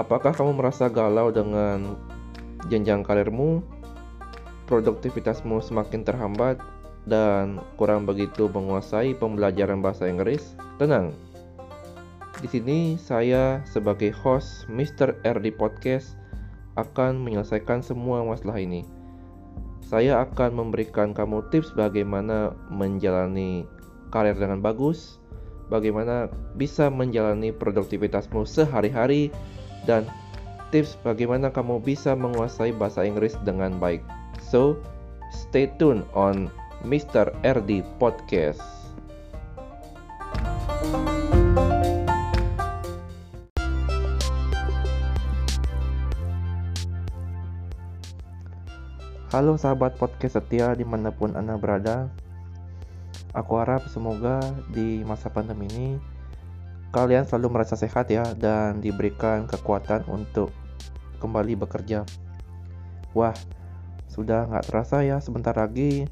Apakah kamu merasa galau dengan jenjang karirmu? Produktivitasmu semakin terhambat dan kurang begitu menguasai pembelajaran bahasa Inggris? Tenang. Di sini saya sebagai host Mr. RD Podcast akan menyelesaikan semua masalah ini. Saya akan memberikan kamu tips bagaimana menjalani karir dengan bagus, bagaimana bisa menjalani produktivitasmu sehari-hari, dan tips bagaimana kamu bisa menguasai bahasa Inggris dengan baik. So, stay tuned on Mr. RD Podcast. Halo sahabat podcast setia di mana pun Anda berada Aku harap semoga di masa pandemi ini kalian selalu merasa sehat ya dan diberikan kekuatan untuk kembali bekerja. Wah, sudah nggak terasa ya sebentar lagi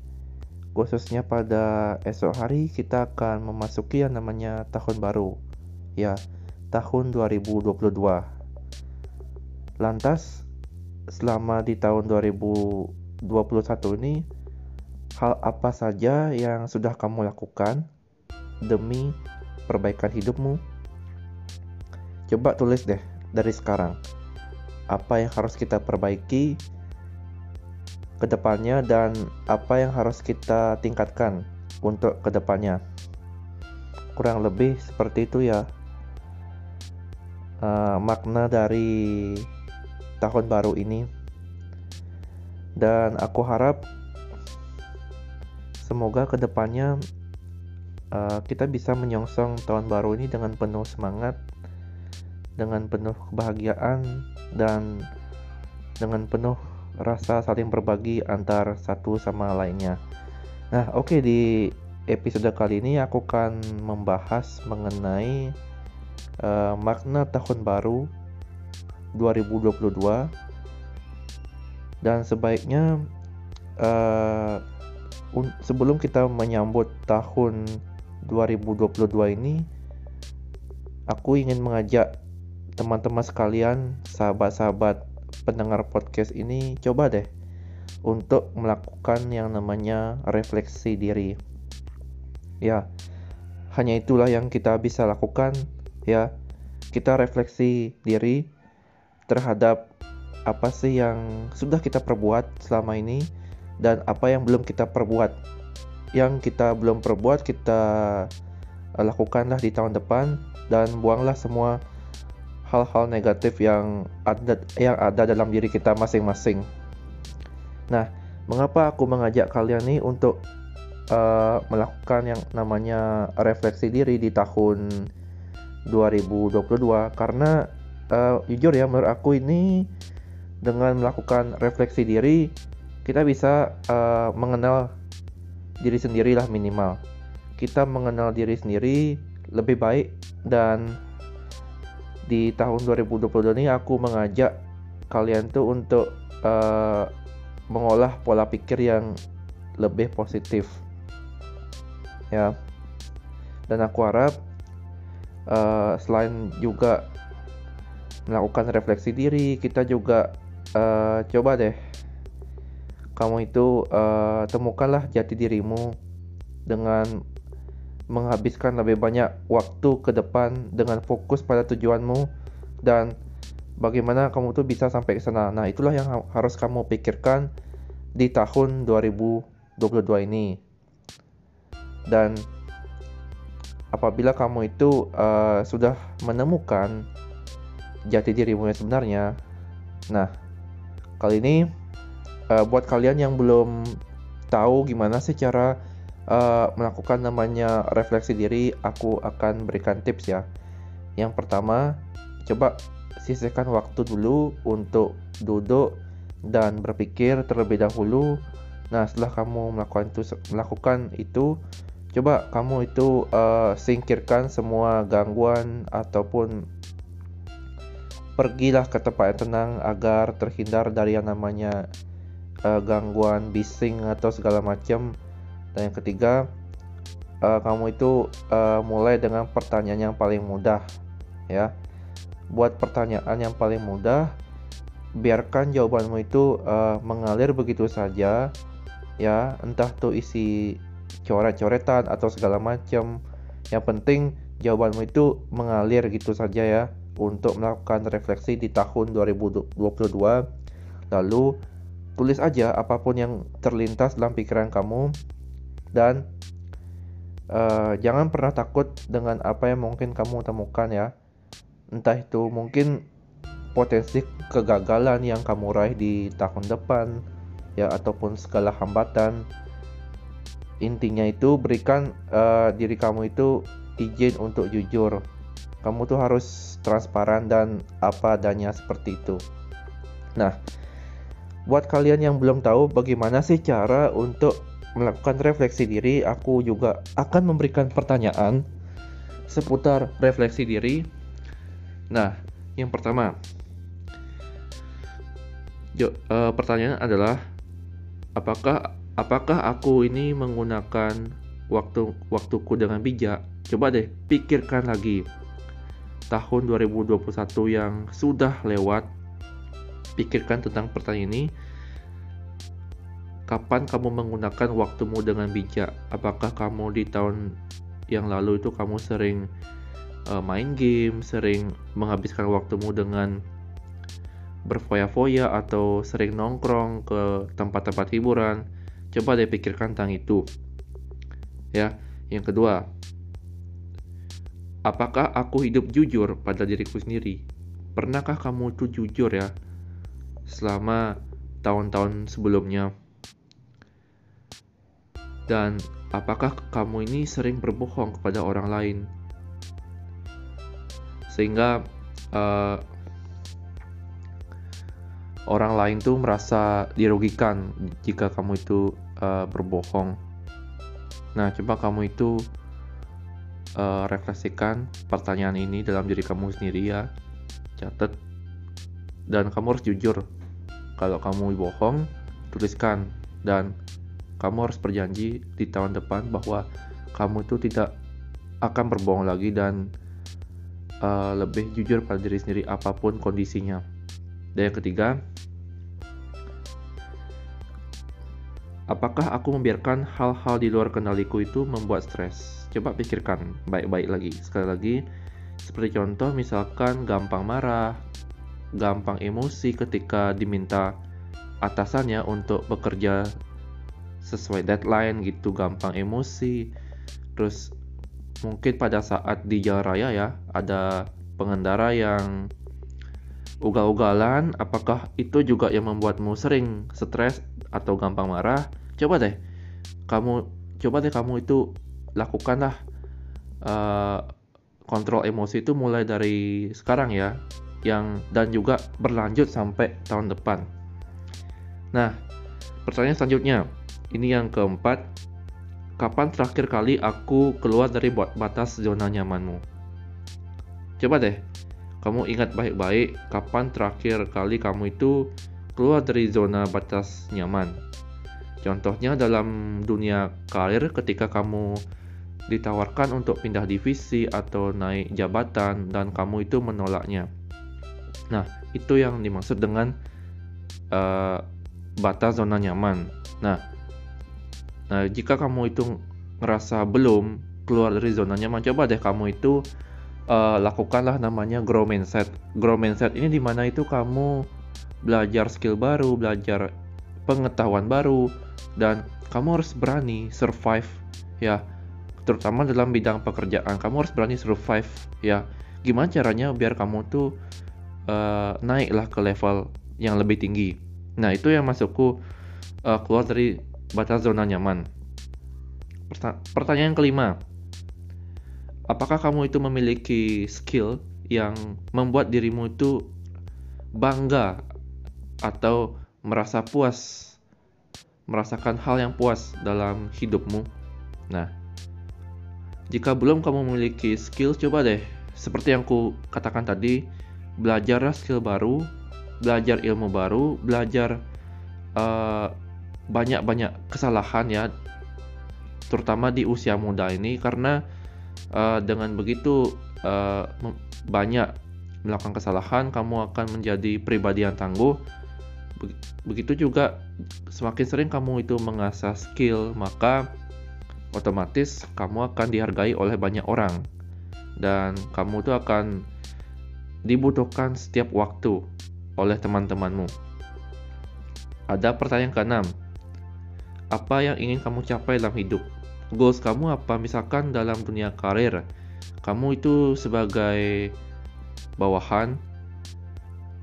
khususnya pada esok hari kita akan memasuki yang namanya tahun baru ya tahun 2022 lantas selama di tahun 2021 ini hal apa saja yang sudah kamu lakukan demi perbaikan hidupmu? Coba tulis deh dari sekarang. Apa yang harus kita perbaiki ke depannya dan apa yang harus kita tingkatkan untuk ke depannya. Kurang lebih seperti itu ya. Uh, makna dari tahun baru ini dan aku harap semoga ke depannya uh, kita bisa menyongsong tahun baru ini dengan penuh semangat, dengan penuh kebahagiaan, dan dengan penuh rasa saling berbagi antar satu sama lainnya. Nah, oke okay, di episode kali ini aku akan membahas mengenai uh, makna tahun baru 2022 dan sebaiknya uh, sebelum kita menyambut tahun 2022 ini aku ingin mengajak teman-teman sekalian, sahabat-sahabat pendengar podcast ini coba deh untuk melakukan yang namanya refleksi diri. Ya, hanya itulah yang kita bisa lakukan ya. Kita refleksi diri terhadap apa sih yang sudah kita perbuat selama ini dan apa yang belum kita perbuat yang kita belum perbuat kita lakukanlah di tahun depan dan buanglah semua hal-hal negatif yang ada yang ada dalam diri kita masing-masing. Nah, mengapa aku mengajak kalian nih untuk uh, melakukan yang namanya refleksi diri di tahun 2022 karena uh, jujur ya menurut aku ini dengan melakukan refleksi diri kita bisa uh, mengenal diri sendirilah minimal. Kita mengenal diri sendiri lebih baik dan di tahun 2022 ini aku mengajak kalian tuh untuk uh, mengolah pola pikir yang lebih positif. Ya. Dan aku harap uh, selain juga melakukan refleksi diri, kita juga uh, coba deh kamu itu uh, temukanlah jati dirimu dengan menghabiskan lebih banyak waktu ke depan dengan fokus pada tujuanmu dan bagaimana kamu tuh bisa sampai ke sana. Nah, itulah yang ha harus kamu pikirkan di tahun 2022 ini. Dan apabila kamu itu uh, sudah menemukan jati dirimu yang sebenarnya, nah kali ini uh, buat kalian yang belum tahu gimana sih cara uh, melakukan namanya refleksi diri, aku akan berikan tips ya. Yang pertama, coba sisihkan waktu dulu untuk duduk dan berpikir terlebih dahulu. Nah, setelah kamu melakukan itu, melakukan itu, coba kamu itu uh, singkirkan semua gangguan ataupun pergilah ke tempat yang tenang agar terhindar dari yang namanya uh, gangguan bising atau segala macam dan yang ketiga uh, kamu itu uh, mulai dengan pertanyaan yang paling mudah ya. Buat pertanyaan yang paling mudah biarkan jawabanmu itu uh, mengalir begitu saja ya. Entah tuh isi coret-coretan atau segala macam. Yang penting jawabanmu itu mengalir gitu saja ya untuk melakukan refleksi di tahun 2022 lalu tulis aja apa pun yang terlintas dalam pikiran kamu dan uh, jangan pernah takut dengan apa yang mungkin kamu temukan ya. Entah itu mungkin potensi kegagalan yang kamu raih di tahun depan ya ataupun segala hambatan. Intinya itu berikan uh, diri kamu itu izin untuk jujur. Kamu tuh harus transparan dan apa adanya seperti itu. Nah buat kalian yang belum tahu bagaimana sih cara untuk melakukan refleksi diri aku juga akan memberikan pertanyaan seputar refleksi diri nah yang pertama uh, pertanyaan adalah apakah apakah aku ini menggunakan waktu waktuku dengan bijak? Coba deh pikirkan lagi. Tahun 2021 yang sudah lewat. Pikirkan tentang pertanyaan ini. Kapan kamu menggunakan waktumu dengan bijak? Apakah kamu di tahun yang lalu itu kamu sering uh, main game, sering menghabiskan waktumu dengan berfoya-foya atau sering nongkrong ke tempat-tempat hiburan, coba deh pikirkan tentang itu. Ya, yang kedua, apakah aku hidup jujur pada diriku sendiri? Pernahkah kamu tuh jujur ya selama tahun-tahun sebelumnya? Dan apakah kamu ini sering berbohong kepada orang lain? Sehingga uh, orang lain tuh merasa dirugikan jika kamu itu uh, berbohong. Nah, coba kamu itu uh, refleksikan pertanyaan ini dalam diri kamu sendiri ya. Catat dan kamu harus jujur. Kalau kamu bohong, tuliskan dan kamu harus berjanji di tahun depan bahwa kamu itu tidak akan berbohong lagi dan uh, lebih jujur pada diri sendiri apa pun kondisinya. Dan yang ketiga, apakah aku membiarkan hal-hal di luar kendaliku itu membuat stres? Coba pikirkan baik-baik lagi. Sekali lagi, seperti contoh misalkan gampang marah, gampang emosi ketika diminta atasannya untuk bekerja sesuai deadline gitu, gampang emosi. Terus mungkin pada saat di jalan raya ya, ada pengendara yang ugal-ugalan, apakah itu juga yang membuatmu sering stres atau gampang marah? Coba deh, kamu coba deh kamu itu lakukanlah uh, kontrol emosi itu mulai dari sekarang ya, yang dan juga berlanjut sampai tahun depan. Nah, pertanyaan selanjutnya, ini yang keempat, kapan terakhir kali aku keluar dari batas zona nyamanmu? Coba deh, kamu ingat baik-baik kapan terakhir kali kamu itu keluar dari zona batas nyaman. Contohnya dalam dunia karir ketika kamu ditawarkan untuk pindah divisi atau naik jabatan dan kamu itu menolaknya. Nah, itu yang dimaksud dengan uh, batas zona nyaman. Nah, nah jika kamu itu ngerasa belum keluar dari zona nyaman, coba deh kamu itu uh, lakukanlah namanya grow mindset. Grow mindset ini di mana itu kamu belajar skill baru, belajar pengetahuan baru, dan kamu harus berani survive ya, terutama dalam bidang pekerjaan. Kamu harus berani survive ya. Gimana caranya biar kamu tuh uh, naiklah ke level yang lebih tinggi. Nah itu yang masukku uh, keluar dari batas zona nyaman. Pertanyaan kelima, apakah kamu itu memiliki skill yang membuat dirimu itu bangga atau merasa puas? Merasakan hal yang puas dalam hidupmu? Nah jika belum kamu memiliki skill coba deh. Seperti yang ku katakan tadi belajar skill baru belajar ilmu baru belajar uh, banyak-banyak kesalahan ya terutama di usia muda ini karena uh, dengan begitu uh, banyak melakukan kesalahan, kamu akan menjadi pribadi yang tangguh. Begitu juga semakin sering kamu itu mengasah skill, maka otomatis kamu akan dihargai oleh banyak orang. Dan kamu tuh akan dibutuhkan setiap waktu oleh teman-temanmu. Ada pertanyaan keenam. Apa yang ingin kamu capai dalam hidup? Goals kamu apa? Misalkan dalam dunia karir, kamu itu sebagai bawahan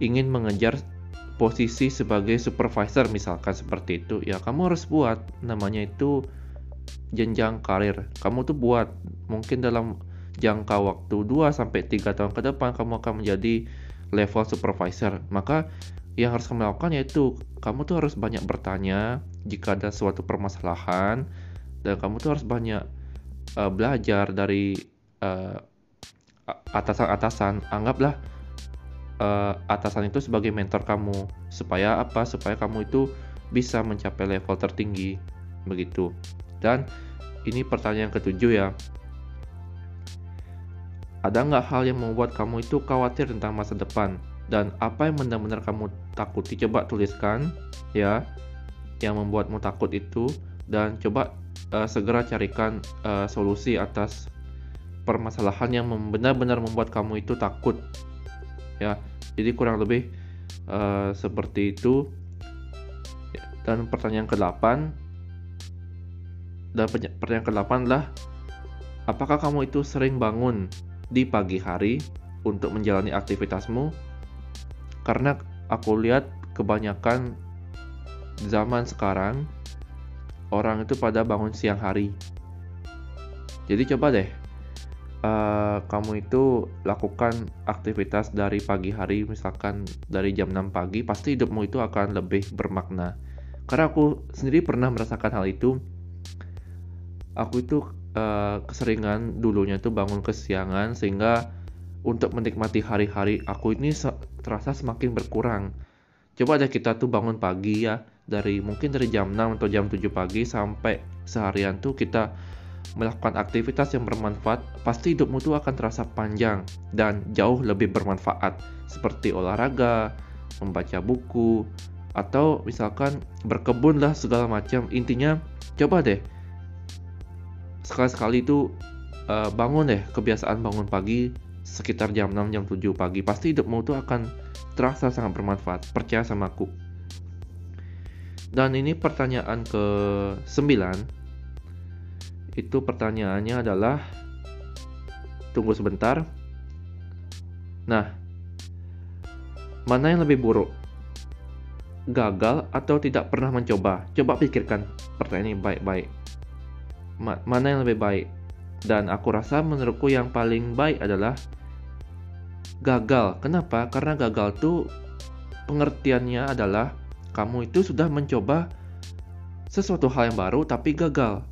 ingin mengejar posisi sebagai supervisor misalkan seperti itu. Ya kamu harus buat. Namanya itu jenjang karir. Kamu tuh buat. Mungkin dalam jangka waktu 2 sampai 3 tahun ke depan kamu akan menjadi level supervisor. Maka yang harus kamu lakukan yaitu kamu tuh harus banyak bertanya jika ada suatu permasalahan dan kamu tuh harus banyak uh, belajar dari uh, atasan-atasan. Anggaplah uh, atasan itu sebagai mentor kamu. Supaya apa? Supaya kamu itu bisa mencapai level tertinggi. Begitu. Dan ini pertanyaan ketujuh ya. Ada nggak hal yang membuat kamu itu khawatir tentang masa depan dan apa yang benar-benar kamu takuti coba tuliskan ya yang membuatmu takut itu. Dan coba uh, segera carikan uh, solusi atas permasalahan yang benar-benar membuat kamu itu takut ya. Jadi kurang lebih uh, seperti itu. Dan pertanyaan ke-8 dan pertanyaan ke-8 adalah apakah kamu itu sering bangun di pagi hari untuk menjalani aktivitasmu karena aku lihat kebanyakan zaman sekarang orang itu pada bangun siang hari. Jadi coba deh uh, kamu itu lakukan aktivitas dari pagi hari misalkan dari jam 6 pagi pasti hidupmu itu akan lebih bermakna. Karena aku sendiri pernah merasakan hal itu. Aku itu uh, keseringan dulunya tuh bangun kesiangan sehingga untuk menikmati hari-hari aku ini terasa semakin berkurang coba deh kita tuh bangun pagi ya dari mungkin dari jam 6 atau jam 7 pagi sampai seharian tuh kita melakukan aktivitas yang bermanfaat, pasti hidupmu tuh akan terasa panjang dan jauh lebih bermanfaat, seperti olahraga, membaca buku, atau misalkan berkebun lah segala macam. Intinya, coba deh sekali-sekali itu uh, bangun deh kebiasaan bangun pagi sekitar jam 6 jam 7 pagi pasti hidupmu tuh akan terasa sangat bermanfaat percaya sama aku dan ini pertanyaan ke 9 itu pertanyaannya adalah tunggu sebentar. Nah, mana yang lebih buruk? Gagal atau tidak pernah mencoba? Coba pikirkan pertanyaan ini baik-baik. Ma mana yang lebih baik? Dan aku rasa menurutku yang paling baik adalah gagal. Kenapa? Karena gagal tuh pengertiannya adalah kamu itu sudah mencoba sesuatu hal yang baru tapi gagal.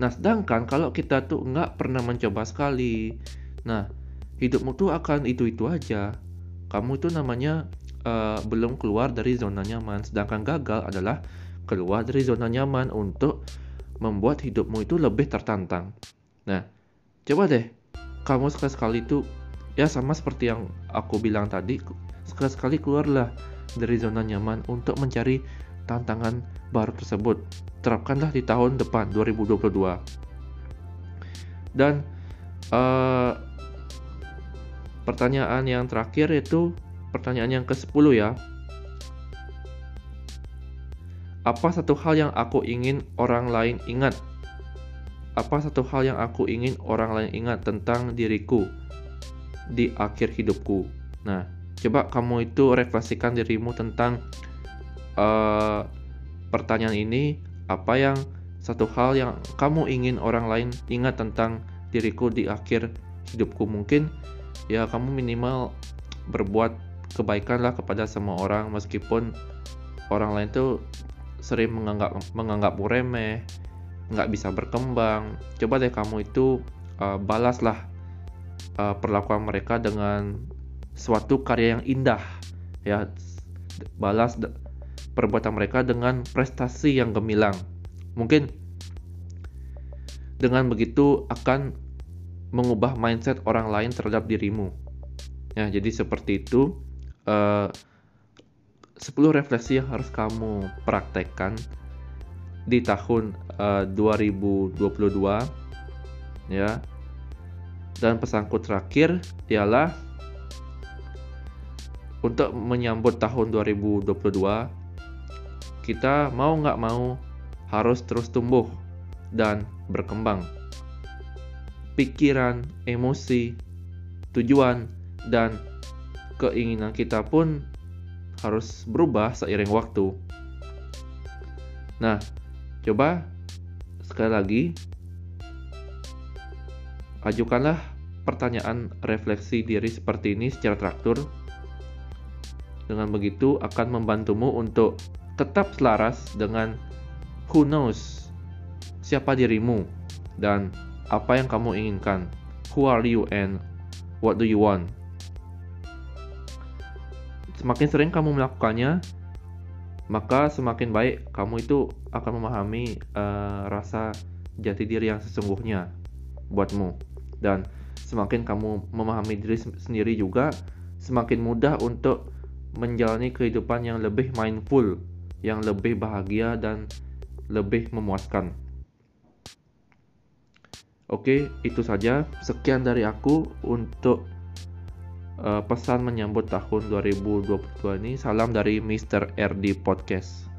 Nah, sedangkan kalau kita tuh nggak pernah mencoba sekali, nah hidupmu tuh akan itu-itu aja. Kamu itu namanya uh, belum keluar dari zona nyaman. Sedangkan gagal adalah keluar dari zona nyaman untuk membuat hidupmu itu lebih tertantang. Nah, coba deh kamu sekali-sekali itu ya sama seperti yang aku bilang tadi, sekali-sekali keluarlah dari zona nyaman untuk mencari tantangan baru tersebut. Terapkanlah di tahun depan 2022. Dan uh, pertanyaan yang terakhir itu pertanyaan yang ke-10 ya. Apa satu hal yang aku ingin orang lain ingat? Apa satu hal yang aku ingin orang lain ingat tentang diriku di akhir hidupku? Nah, coba kamu itu refleksikan dirimu tentang uh, pertanyaan ini apa yang satu hal yang kamu ingin orang lain ingat tentang diriku di akhir hidupku mungkin ya kamu minimal berbuat kebaikan lah kepada semua orang meskipun orang lain tuh sering menganggap menganggapmu remeh nggak bisa berkembang coba deh kamu itu uh, balaslah uh, perlakuan mereka dengan suatu karya yang indah ya balas perbuatan mereka dengan prestasi yang gemilang. Mungkin dengan begitu akan mengubah mindset orang lain terhadap dirimu. Ya, jadi seperti itu uh, 10 refleksi yang harus kamu praktekkan di tahun uh, 2022 ya. Dan pesanku terakhir ialah untuk menyambut tahun 2022 kita mau nggak mau harus terus tumbuh dan berkembang. Pikiran, emosi, tujuan, dan keinginan kita pun harus berubah seiring waktu. Nah, coba sekali lagi ajukanlah pertanyaan refleksi diri seperti ini secara teratur. Dengan begitu akan membantumu untuk tetap selaras dengan who knows siapa dirimu dan apa yang kamu inginkan. Who are you and what do you want? Semakin sering kamu melakukannya, maka semakin baik kamu itu akan memahami uh, rasa jati diri yang sesungguhnya buatmu. Dan semakin kamu memahami diri sendiri juga, semakin mudah untuk menjalani kehidupan yang lebih mindful, yang lebih bahagia dan lebih memuaskan. Oke, itu saja. Sekian dari aku untuk uh, pesan menyambut tahun 2022 ini. Salam dari Mr. RD Podcast.